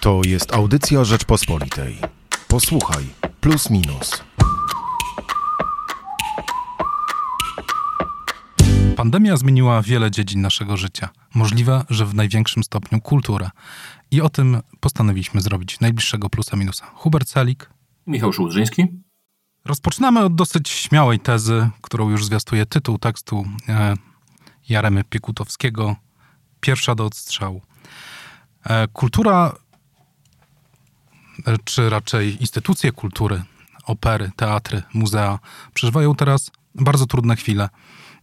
To jest audycja Rzeczpospolitej. Posłuchaj, plus minus. Pandemia zmieniła wiele dziedzin naszego życia. Możliwe, że w największym stopniu kulturę. I o tym postanowiliśmy zrobić najbliższego plusa minusa. Hubert Salik. Michał Szułdrzyński. Rozpoczynamy od dosyć śmiałej tezy, którą już zwiastuje tytuł tekstu e, Jaremy Piekutowskiego. Pierwsza do odstrzału. E, kultura, czy raczej instytucje kultury, opery, teatry, muzea, przeżywają teraz bardzo trudne chwile.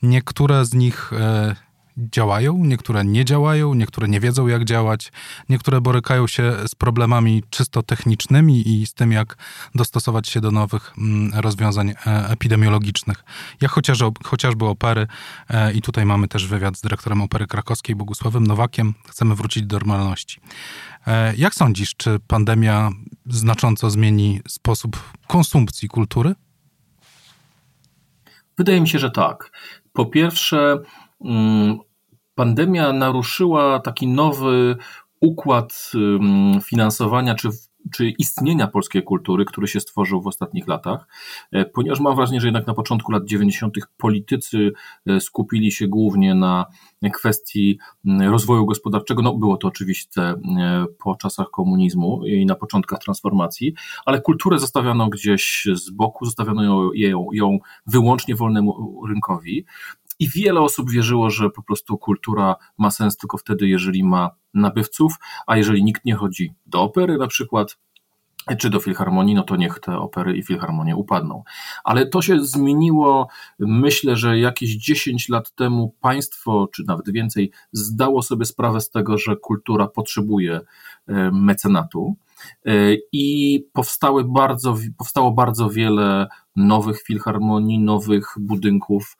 Niektóre z nich e, działają, niektóre nie działają, niektóre nie wiedzą jak działać, niektóre borykają się z problemami czysto technicznymi i z tym, jak dostosować się do nowych mm, rozwiązań e, epidemiologicznych. Jak chociaż, chociażby opery e, i tutaj mamy też wywiad z dyrektorem Opery Krakowskiej Bogusławem Nowakiem. Chcemy wrócić do normalności. E, jak sądzisz, czy pandemia znacząco zmieni sposób konsumpcji kultury? Wydaje mi się, że tak. Po pierwsze, mm, pandemia naruszyła taki nowy układ finansowania czy czy istnienia polskiej kultury, który się stworzył w ostatnich latach, e, ponieważ mam wrażenie, że jednak na początku lat 90. politycy e, skupili się głównie na kwestii rozwoju gospodarczego. No, było to oczywiście e, po czasach komunizmu i na początkach transformacji, ale kulturę zostawiano gdzieś z boku, zostawiano ją, ją, ją wyłącznie wolnemu rynkowi. I wiele osób wierzyło, że po prostu kultura ma sens tylko wtedy, jeżeli ma nabywców, a jeżeli nikt nie chodzi do opery na przykład, czy do filharmonii, no to niech te opery i filharmonie upadną. Ale to się zmieniło, myślę, że jakieś 10 lat temu państwo, czy nawet więcej, zdało sobie sprawę z tego, że kultura potrzebuje e, mecenatu. E, I powstały bardzo, powstało bardzo wiele nowych filharmonii, nowych budynków,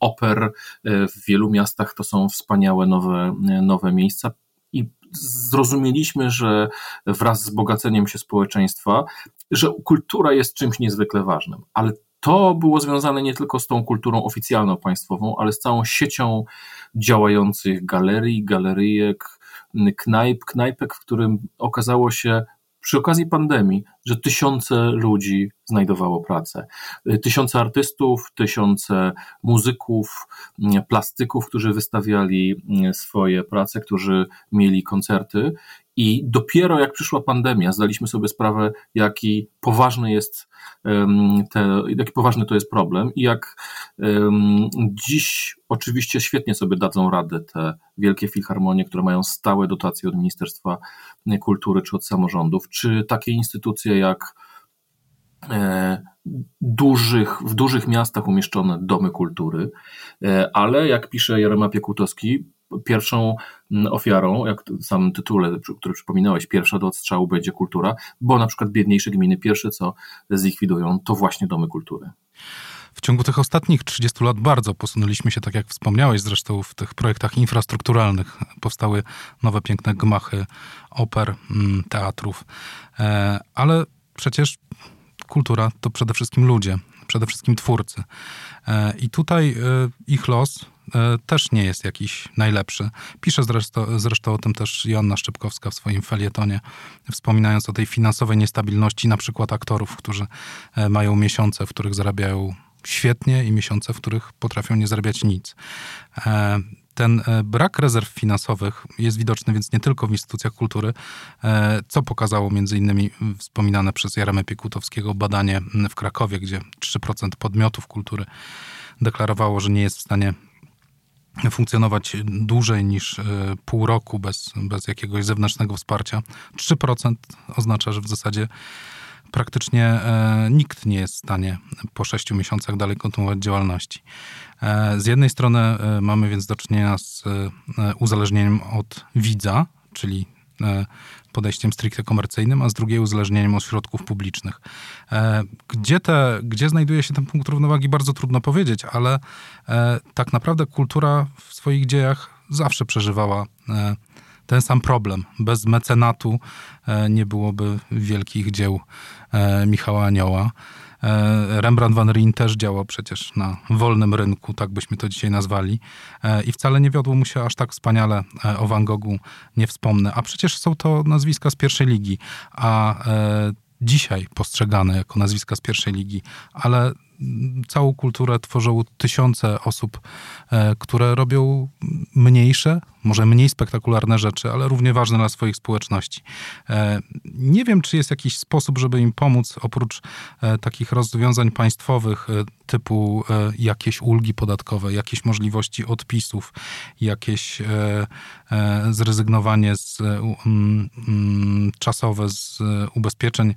oper. E, w wielu miastach to są wspaniałe nowe, nowe miejsca. I zrozumieliśmy, że wraz z bogaceniem się społeczeństwa, że kultura jest czymś niezwykle ważnym. Ale to było związane nie tylko z tą kulturą oficjalną państwową, ale z całą siecią działających galerii, galeryjek, knajp, knajpek, w którym okazało się przy okazji pandemii, że tysiące ludzi znajdowało pracę. Tysiące artystów, tysiące muzyków, plastyków, którzy wystawiali swoje prace, którzy mieli koncerty. I dopiero jak przyszła pandemia, zdaliśmy sobie sprawę, jaki poważny jest te, jaki poważny to jest problem i jak dziś oczywiście świetnie sobie dadzą radę te wielkie filharmonie, które mają stałe dotacje od Ministerstwa Kultury czy od samorządów, czy takie instytucje jak e, dużych, w dużych miastach umieszczone domy kultury, e, ale jak pisze Jerema Piekutowski, pierwszą mm, ofiarą, jak w samym tytule, który przypominałeś, pierwsza do odstrzału będzie kultura, bo na przykład biedniejsze gminy pierwsze co zlikwidują, to właśnie domy kultury. W ciągu tych ostatnich 30 lat bardzo posunęliśmy się, tak jak wspomniałeś zresztą, w tych projektach infrastrukturalnych. Powstały nowe, piękne gmachy oper, mm, teatrów, e, ale przecież kultura to przede wszystkim ludzie, przede wszystkim twórcy. E, I tutaj e, ich los też nie jest jakiś najlepszy. Pisze zresztą, zresztą o tym też Joanna Szczepkowska w swoim felietonie, wspominając o tej finansowej niestabilności na przykład aktorów, którzy mają miesiące, w których zarabiają świetnie i miesiące, w których potrafią nie zarabiać nic. E, ten brak rezerw finansowych jest widoczny więc nie tylko w instytucjach kultury, co pokazało innymi wspominane przez Jaremę Piekutowskiego badanie w Krakowie, gdzie 3% podmiotów kultury deklarowało, że nie jest w stanie funkcjonować dłużej niż e, pół roku bez, bez jakiegoś zewnętrznego wsparcia. 3% oznacza, że w zasadzie praktycznie e, nikt nie jest w stanie po 6 miesiącach dalej kontynuować działalności. E, z jednej strony mamy więc do czynienia z uzależnieniem od widza, czyli podejściem stricte komercyjnym, a z drugiej uzależnieniem od środków publicznych. E, gdzie, te, gdzie znajduje się ten punkt równowagi, bardzo trudno powiedzieć, ale e, tak naprawdę kultura w swoich dziejach zawsze przeżywała e, ten sam problem. Bez mecenatu nie byłoby wielkich dzieł Michała Anioła. Rembrandt van Rijn też działał przecież na wolnym rynku, tak byśmy to dzisiaj nazwali. I wcale nie wiodło mu się aż tak wspaniale. O Van Goghu nie wspomnę. A przecież są to nazwiska z pierwszej ligi. A dzisiaj postrzegane jako nazwiska z pierwszej ligi, ale całą kulturę tworzą tysiące osób, e, które robią mniejsze, może mniej spektakularne rzeczy, ale równie ważne dla swoich społeczności. E, nie wiem, czy jest jakiś sposób, żeby im pomóc, oprócz e, takich rozwiązań państwowych, typu jakieś ulgi podatkowe, jakieś możliwości odpisów, jakieś zrezygnowanie z, um, czasowe z ubezpieczeń,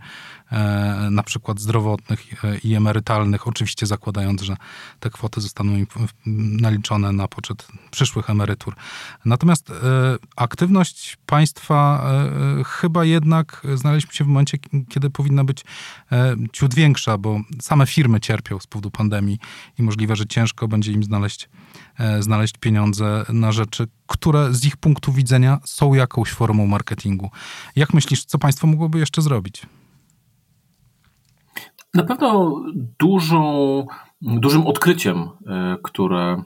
na przykład zdrowotnych i emerytalnych, oczywiście zakładając, że te kwoty zostaną im naliczone na poczet przyszłych emerytur. Natomiast e, aktywność państwa e, chyba jednak znaleźliśmy się w momencie, kiedy powinna być e, ciut większa, bo same firmy cierpią z powodu pandemii i możliwe, że ciężko będzie im znaleźć, znaleźć pieniądze na rzeczy, które z ich punktu widzenia są jakąś formą marketingu. Jak myślisz, co państwo mogłoby jeszcze zrobić? Na pewno dużą, dużym odkryciem, e, które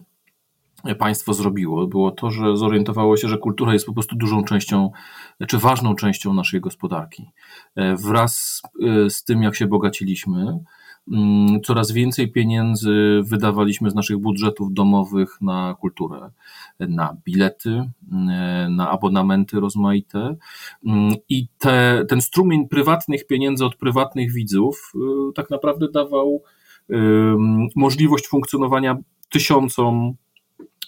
państwo zrobiło, było to, że zorientowało się, że kultura jest po prostu dużą częścią, czy ważną częścią naszej gospodarki. E, wraz e, z tym, jak się bogaciliśmy, Mm, coraz więcej pieniędzy wydawaliśmy z naszych budżetów domowych na kulturę, na bilety, mm, na abonamenty rozmaite. Mm, i te, ten strumień prywatnych pieniędzy od prywatnych widzów tak naprawdę dawał możliwość funkcjonowania tysiącom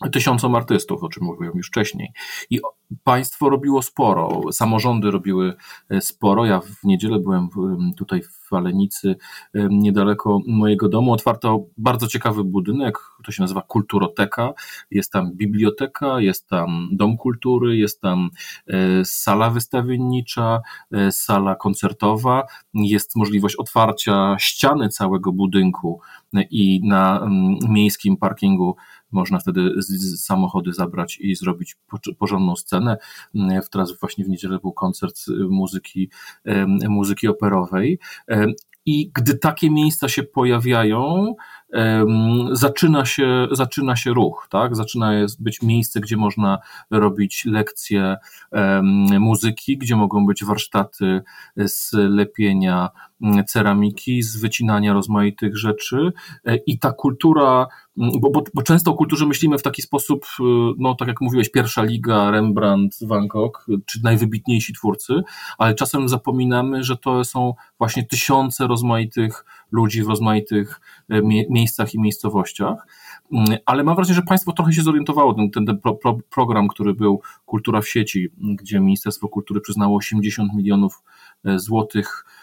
tysiącom artystów, o czym mówiłem już wcześniej. I państwo robiło sporo, samorządy robiły e, sporo. Ja w niedzielę byłem tutaj w Walenicy, niedaleko mojego domu. Otwarto bardzo ciekawy budynek, to się nazywa Kulturoteka. Jest tam biblioteka, jest tam dom kultury, jest tam e, sala wystawiennicza, e, sala koncertowa, jest możliwość otwarcia ściany całego budynku i na miejskim parkingu można wtedy samochody zabrać i zrobić porządną scenę. Teraz właśnie w niedzielę był koncert muzyki, muzyki operowej. I gdy takie miejsca się pojawiają, zaczyna się, zaczyna się ruch, tak? Zaczyna być miejsce, gdzie można robić lekcje muzyki, gdzie mogą być warsztaty z lepienia ceramiki, z wycinania rozmaitych rzeczy e, i ta kultura, bo, bo, bo, często o kulturze myślimy w taki sposób, e, no tak jak mówiłeś, pierwsza liga, Rembrandt, Van Gogh, czy najwybitniejsi twórcy, ale czasem zapominamy, że to są właśnie tysiące rozmaitych ludzi w rozmaitych e, miejscach i miejscowościach. Mm, ale mam wrażenie, że państwo trochę się zorientowało. Ten, ten, pro, pro, program, który był Kultura w sieci, gdzie Ministerstwo Kultury przyznało 80 milionów złotych Y,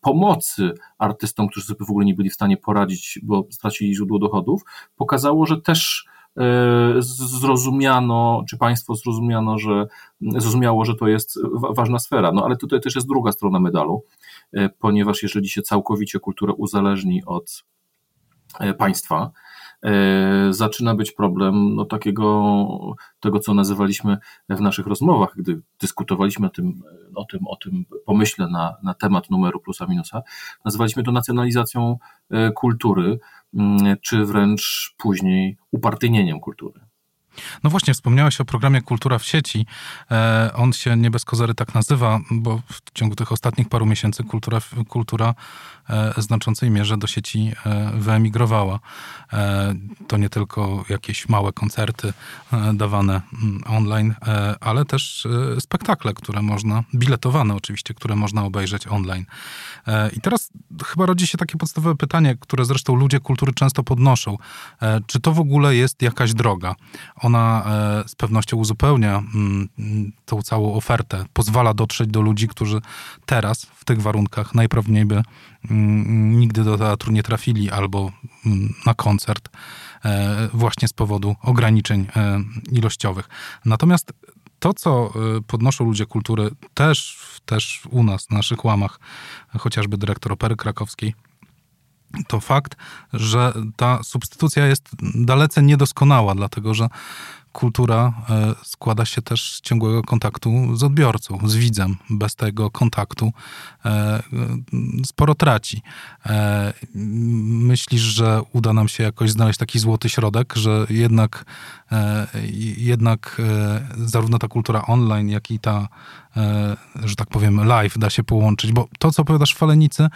pomocy artystom, którzy sobie w ogóle nie byli w stanie poradzić, bo stracili źródło dochodów, pokazało, że też y, zrozumiano, czy państwo zrozumiano, że zrozumiało, że to jest ważna sfera. No ale tutaj też jest druga strona medalu, y, ponieważ jeżeli się całkowicie kulturę uzależni od państwa, zaczyna być problem no, takiego, tego, co nazywaliśmy w naszych rozmowach, gdy dyskutowaliśmy o tym, o tym, o tym pomyśle na, na temat numeru plusa minusa, nazywaliśmy to nacjonalizacją e, kultury, czy wręcz później upartyjnieniem kultury. No właśnie, wspomniałeś o programie Kultura w sieci. E, on się nie bez kozery tak nazywa, bo w ciągu tych ostatnich paru miesięcy kultura, kultura w e, znaczącej mierze do sieci e, wyemigrowała. To nie tylko jakieś małe koncerty dawane mm, online, ale też spektakle, które można, biletowane oczywiście, które można obejrzeć online. I teraz chyba rodzi się takie podstawowe pytanie, które zresztą ludzie kultury często podnoszą. Czy to w ogóle jest jakaś droga? Ona e, z pewnością uzupełnia mm, tą całą ofertę, pozwala dotrzeć do ludzi, którzy teraz w tych warunkach najprawdopodobniej by mm, nigdy do teatru nie trafili albo mm, na koncert e, właśnie z powodu ograniczeń e, ilościowych. Natomiast to, co podnoszą ludzie kultury też, też u nas, w naszych łamach, chociażby dyrektor Opery Krakowskiej, to fakt, że ta substytucja jest dalece niedoskonała, dlatego że kultura e, składa się też z ciągłego kontaktu z odbiorcą, z widzem. Bez tego kontaktu e, sporo traci. Myślisz, że uda nam się jakoś znaleźć taki złoty środek, że jednak, jednak zarówno ta kultura online, jak i ta E, że tak powiem, live da się połączyć, bo to, co opowiadasz w Falenicy,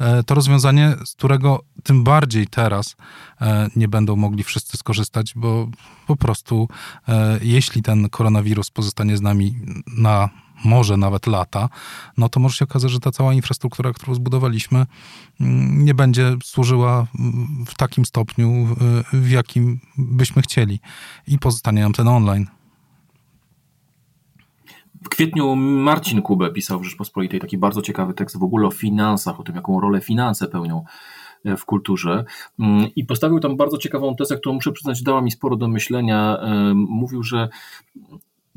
e, to rozwiązanie, z którego tym bardziej teraz e, nie będą mogli wszyscy skorzystać, bo po prostu jeśli ten koronawirus pozostanie z nami na może nawet lata, no to może się okazać, że ta cała infrastruktura, którą zbudowaliśmy, mm, nie będzie służyła w takim stopniu, w jakim byśmy chcieli i pozostanie nam ten online. W kwietniu Marcin Kubę pisał w Rzeczpospolitej taki bardzo ciekawy tekst w ogóle o finansach, o tym, jaką rolę finanse pełnią e, w kulturze. Mm, I postawił tam bardzo ciekawą tezę, którą muszę przyznać, dała mi sporo do myślenia. E, mówił, że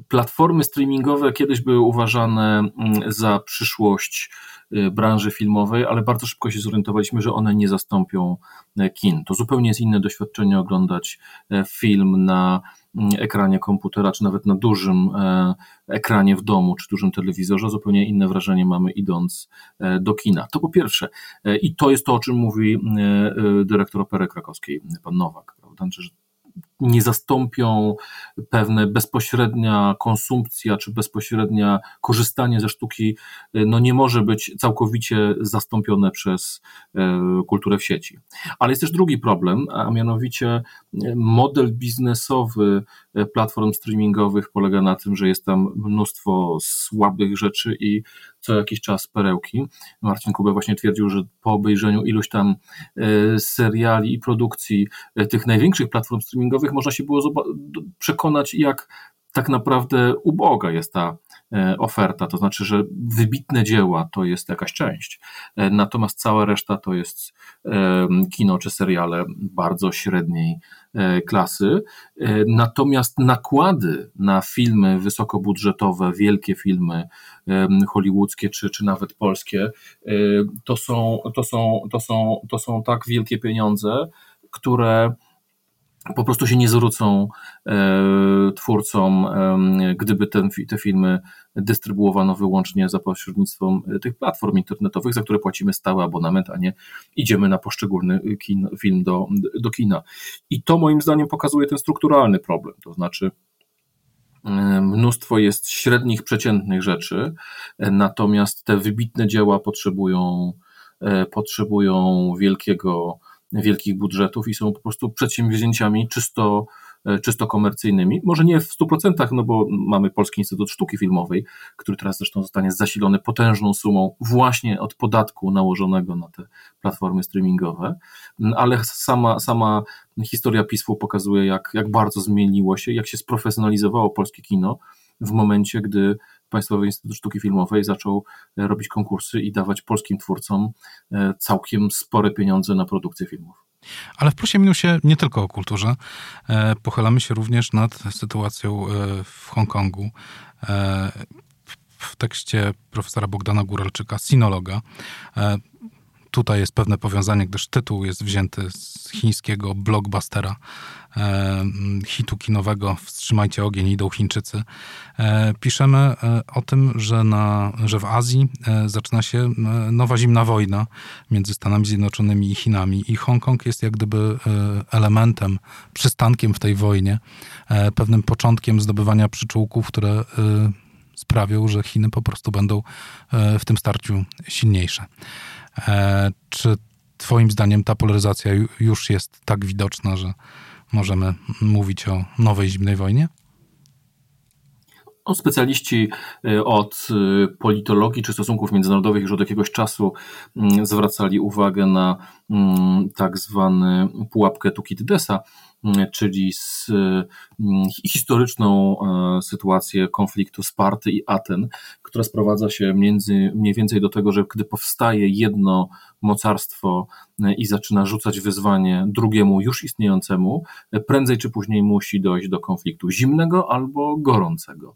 platformy streamingowe kiedyś były uważane mm, za przyszłość e, branży filmowej, ale bardzo szybko się zorientowaliśmy, że one nie zastąpią kin. To zupełnie jest inne doświadczenie oglądać film na ekranie komputera, czy nawet na dużym e, ekranie w domu, czy dużym telewizorze, zupełnie inne wrażenie mamy idąc e, do kina. To po pierwsze. E, I to jest to, o czym mówi dyrektor Opery Krakowskiej, pan Nowak? Znaczy, że nie zastąpią pewne bezpośrednia konsumpcja czy bezpośrednia korzystanie ze sztuki, no nie może być całkowicie zastąpione przez e, kulturę w sieci. Ale jest też drugi problem, a mianowicie e, model biznesowy e, platform streamingowych polega na tym, że jest tam mnóstwo słabych rzeczy i co jakiś czas perełki. Marcin Kubę właśnie twierdził, że po obejrzeniu iluś tam seriali i produkcji tych największych platform streamingowych można się było przekonać, jak tak naprawdę uboga jest ta e, oferta. To znaczy, że wybitne dzieła to jest jakaś część, e, natomiast cała reszta to jest e, kino czy seriale bardzo średniej klasy. Natomiast nakłady na filmy wysokobudżetowe, wielkie filmy hollywoodzkie czy, czy nawet polskie, to są, to, są, to, są, to są tak wielkie pieniądze, które po prostu się nie zwrócą e, twórcom, e, gdyby ten, te filmy dystrybuowano wyłącznie za pośrednictwem e, tych platform internetowych, za które płacimy stały abonament, a nie idziemy na poszczególny kin, film do, do kina. I to moim zdaniem pokazuje ten strukturalny problem, to znaczy mnóstwo jest średnich, przeciętnych rzeczy, natomiast te wybitne dzieła potrzebują, potrzebują wielkiego wielkich budżetów i są po prostu przedsięwzięciami czysto, e, czysto komercyjnymi. Może nie w 100%, no bo mamy Polski Instytut Sztuki Filmowej, który teraz zresztą zostanie zasilony potężną sumą właśnie od podatku nałożonego na te platformy streamingowe, ale sama, sama historia PiSu pokazuje, jak, jak bardzo zmieniło się, jak się sprofesjonalizowało polskie kino w momencie, gdy Państwowy Instytut Sztuki Filmowej zaczął e, robić konkursy i dawać polskim twórcom e, całkiem spore pieniądze na produkcję filmów. Ale w plusie minusie nie tylko o kulturze. E, pochylamy się również nad sytuacją w Hongkongu. W tekście profesora Bogdana Góralczyka, sinologa, tutaj jest pewne powiązanie, gdyż tytuł jest wzięty z chińskiego blockbustera, e, hitu kinowego Wstrzymajcie ogień, idą Chińczycy. E, piszemy e, o tym, że, na, że w Azji e, zaczyna się e, nowa zimna wojna między Stanami Zjednoczonymi i Chinami i Hongkong jest jak gdyby e, elementem, przystankiem w tej wojnie, pewnym początkiem zdobywania przyczółków, które sprawią, że Chiny po prostu będą w tym starciu silniejsze. E, czy Twoim zdaniem ta polaryzacja już jest tak widoczna, że możemy mówić o nowej zimnej wojnie? No, specjaliści e, od e, politologii czy stosunków międzynarodowych już od jakiegoś czasu mm, zwracali uwagę na mm, tak zwany pułapkę Tukididesa, czyli z mm, historyczną e, sytuację konfliktu Sparty i Aten, która sprowadza się między, mniej więcej do tego, że gdy powstaje jedno mocarstwo e, i zaczyna rzucać wyzwanie drugiemu już istniejącemu, e, prędzej czy później musi dojść do konfliktu zimnego albo gorącego.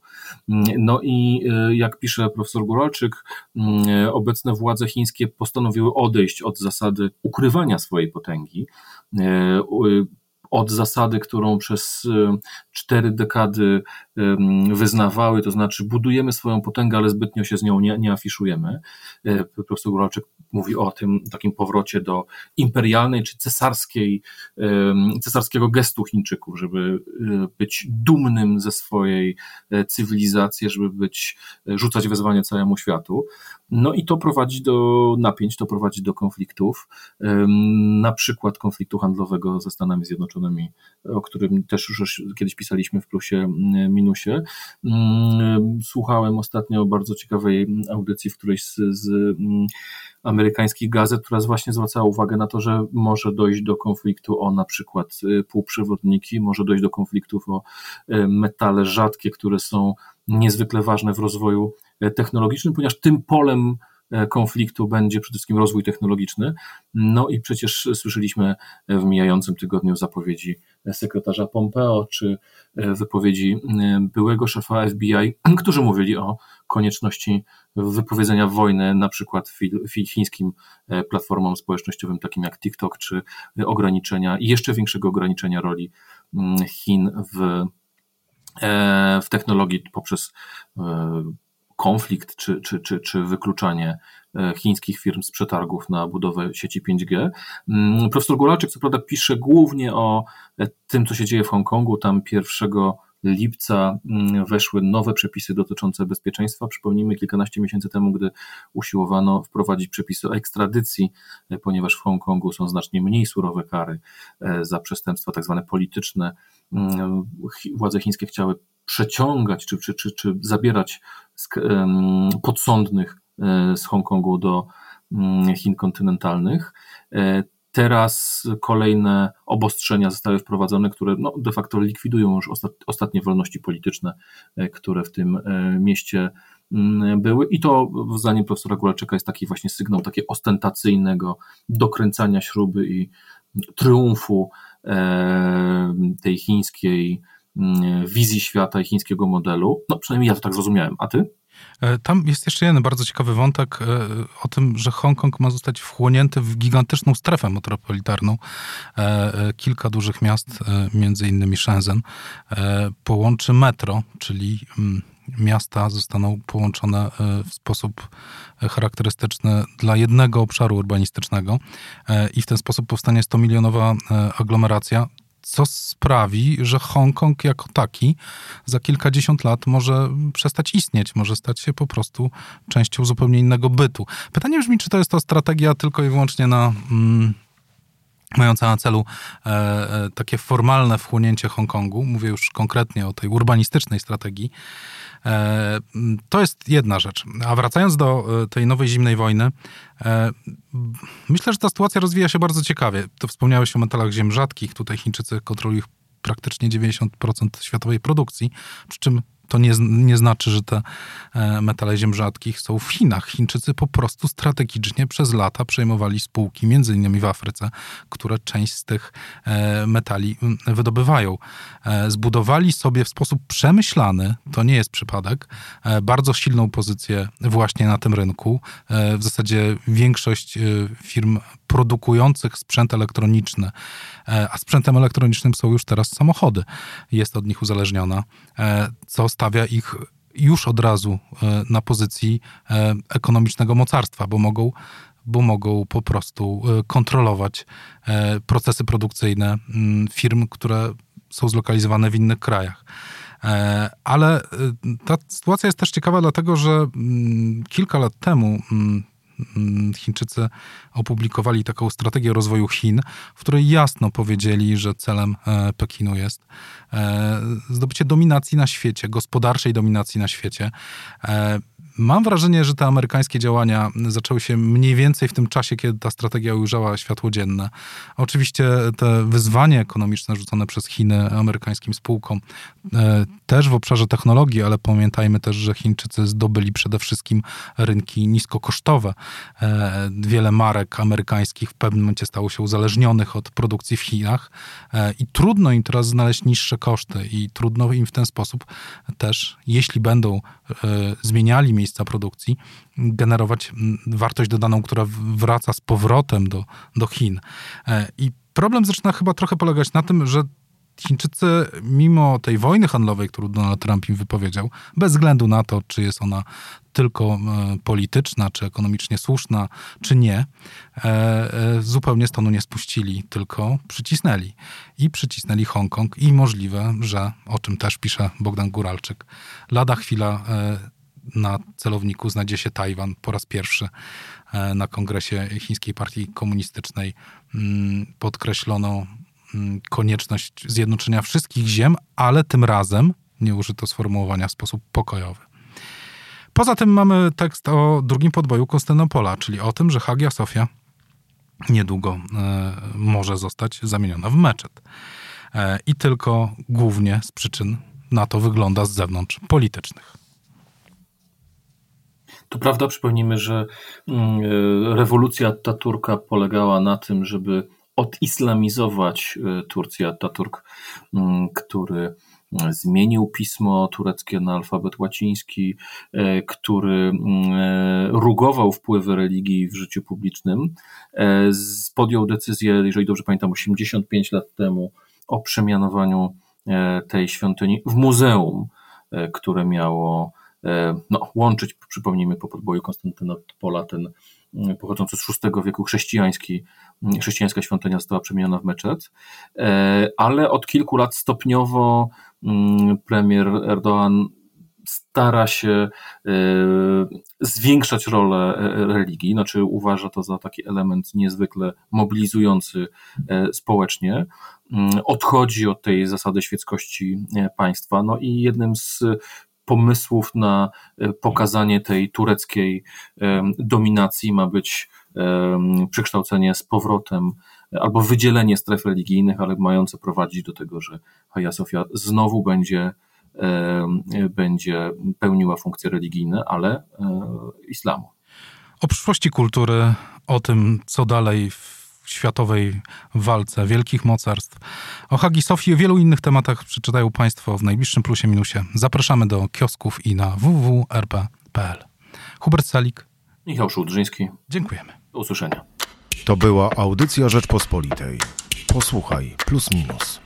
Mm, no i jak pisze profesor Góralczyk, mm, obecne władze chińskie postanowiły odejść od zasady ukrywania swojej potęgi od zasady, którą przez cztery dekady wyznawały, to znaczy budujemy swoją potęgę, ale zbytnio się z nią nie, nie afiszujemy. Profesor Góralczyk mówi o tym takim powrocie do imperialnej czy cesarskiej, cesarskiego gestu Chińczyków, żeby być dumnym ze swojej cywilizacji, żeby być, rzucać wezwanie całemu światu. No i to prowadzi do napięć, to prowadzi do konfliktów, na przykład konfliktu handlowego ze Stanami Zjednoczonymi, o którym też już kiedyś pisaliśmy w plusie, minusie. Słuchałem ostatnio bardzo ciekawej audycji w którejś z, z amerykańskich gazet, która właśnie zwracała uwagę na to, że może dojść do konfliktu o na przykład y, półprzewodniki, może dojść do konfliktów o y, metale rzadkie, które są niezwykle ważne w rozwoju y, technologicznym, ponieważ tym polem konfliktu będzie przede wszystkim rozwój technologiczny. No i przecież słyszeliśmy w mijającym tygodniu zapowiedzi sekretarza Pompeo czy wypowiedzi byłego szefa FBI, którzy mówili o konieczności wypowiedzenia wojny na przykład chińskim e, platformom społecznościowym takim jak TikTok, czy ograniczenia i jeszcze większego ograniczenia roli mm, Chin w, e, w technologii poprzez e, konflikt czy, czy, czy, czy wykluczanie chińskich firm z przetargów na budowę sieci 5G. Mm, profesor Gulaczyk co prawda pisze głównie o tym, co się dzieje w Hongkongu. Tam pierwszego lipca mm, weszły nowe przepisy dotyczące bezpieczeństwa. Przypomnijmy, kilkanaście miesięcy temu, gdy usiłowano wprowadzić przepisy o ekstradycji, e, ponieważ w Hongkongu są znacznie mniej surowe kary e, za przestępstwa tak zwane polityczne. Mm, władze chińskie chciały przeciągać czy, czy, czy, czy zabierać podsądnych e, z Hongkongu do mm, Chin kontynentalnych. Teraz kolejne obostrzenia zostały wprowadzone, które no, de facto likwidują już ostatnie wolności polityczne, e, które w tym e, mieście mm, były. I to, zdaniem profesora Gulaczyka, jest taki właśnie sygnał takiego ostentacyjnego dokręcania śruby i triumfu e, tej chińskiej wizji świata i chińskiego modelu. No, przynajmniej ja to tak zrozumiałem. A ty? E, tam jest jeszcze jeden bardzo ciekawy wątek e, o tym, że Hongkong ma zostać wchłonięty w gigantyczną strefę metropolitarną. E, kilka dużych miast, między innymi Shenzhen, połączy metro, czyli mm, miasta zostaną połączone w sposób charakterystyczny dla jednego obszaru urbanistycznego i w ten sposób powstanie 100-milionowa aglomeracja, co sprawi, że Hongkong jako taki za kilkadziesiąt lat może przestać istnieć, może stać się po prostu częścią zupełnie innego bytu. Pytanie brzmi, czy to jest to strategia tylko i wyłącznie na. Mm, mająca na celu e, e, takie formalne wchłonięcie Hongkongu, mówię już konkretnie o tej urbanistycznej strategii, e, to jest jedna rzecz. A wracając do e, tej nowej zimnej wojny, e, myślę, że ta sytuacja rozwija się bardzo ciekawie. To wspomniałeś o metalach ziem rzadkich. Tutaj Chińczycy kontrolują praktycznie 90% światowej produkcji, przy czym to nie, nie znaczy, że te e, metale ziem rzadkich są w Chinach. Chińczycy po prostu strategicznie przez lata przejmowali spółki, między innymi w Afryce, które część z tych e, metali wydobywają. E, zbudowali sobie w sposób przemyślany, to nie jest przypadek, bardzo silną pozycję właśnie na tym rynku. W zasadzie większość firm produkujących sprzęt elektroniczny, a sprzętem elektronicznym są już teraz samochody, jest od nich uzależniona, co stawia ich już od razu e, na pozycji e, ekonomicznego mocarstwa, bo mogą, bo mogą po prostu e, kontrolować procesy produkcyjne mm, firm, które są zlokalizowane w innych krajach. Ale ta sytuacja jest też ciekawa, dlatego że mm, kilka lat temu mm, Chińczycy opublikowali taką strategię rozwoju Chin, w której jasno powiedzieli, że celem e, Pekinu jest e, zdobycie dominacji na świecie, gospodarczej dominacji na świecie. Mam wrażenie, że te amerykańskie działania zaczęły się mniej więcej w tym czasie, kiedy ta strategia ujrzała światło dzienne. Oczywiście te wyzwania ekonomiczne rzucone przez Chiny amerykańskim spółkom e, też w obszarze technologii, ale pamiętajmy też, że Chińczycy zdobyli przede wszystkim rynki niskokosztowe. E, wiele marek amerykańskich w pewnym momencie stało się uzależnionych od produkcji w Chinach e, i trudno im teraz znaleźć niższe koszty i trudno im w ten sposób też, jeśli będą zmieniali miejsca produkcji, generować wartość dodaną, która wraca z powrotem do, do Chin. E, I problem zaczyna chyba trochę polegać na tym, że Chińczycy, mimo tej wojny handlowej, którą Donald Trump im wypowiedział, bez względu na to, czy jest ona tylko e, polityczna, czy ekonomicznie słuszna, czy nie, e, zupełnie stonu nie spuścili, tylko przycisnęli. I przycisnęli Hongkong i możliwe, że, o czym też pisze Bogdan Guralczyk, lada chwila na celowniku znajdzie się Tajwan po raz pierwszy na kongresie Chińskiej Partii Komunistycznej. Mm, podkreślono Mm, konieczność zjednoczenia wszystkich ziem, ale tym razem nie użyto sformułowania w sposób pokojowy. Poza tym mamy tekst o drugim podboju Konstantynopola, czyli o tym, że Hagia Sofia niedługo e, może zostać zamieniona w meczet. E, I tylko głównie z przyczyn na to wygląda z zewnątrz politycznych. To prawda, przypomnijmy, że mm, e, rewolucja Taturka polegała na tym, żeby odislamizować e, Turcję. Ataturk, mm, który e, zmienił pismo tureckie na alfabet łaciński, e, który mm, rugował wpływy religii w życiu publicznym, podjął decyzję, jeżeli dobrze pamiętam, 85 lat temu o przemianowaniu tej świątyni w muzeum, które miało no, łączyć, przypomnijmy, po podboju Konstantynopola ten pochodzący z VI wieku chrześcijański, chrześcijańska świątynia została przemieniona w meczet, e, ale od kilku lat stopniowo mm, premier Erdoğan stara się e, zwiększać rolę e, religii, znaczy uważa to za taki element niezwykle mobilizujący społecznie. Mm, odchodzi od tej zasady świeckości państwa. No i jednym z pomysłów na e, pokazanie tej tureckiej dominacji ma być przekształcenie z powrotem albo wydzielenie stref religijnych, ale mające prowadzić do tego, że Hagia Sofia znowu będzie, będzie pełniła funkcje religijne, ale e, islamu. O przyszłości kultury, o tym, co dalej w światowej walce wielkich mocarstw. O Hagi Sofii i wielu innych tematach przeczytają Państwo w najbliższym plusie minusie. Zapraszamy do kiosków i na www.rp.pl. Hubert Salik. Michał Szułdrzyński. Dziękujemy. Do usłyszenia. To była audycja Rzeczpospolitej. Posłuchaj, plus minus.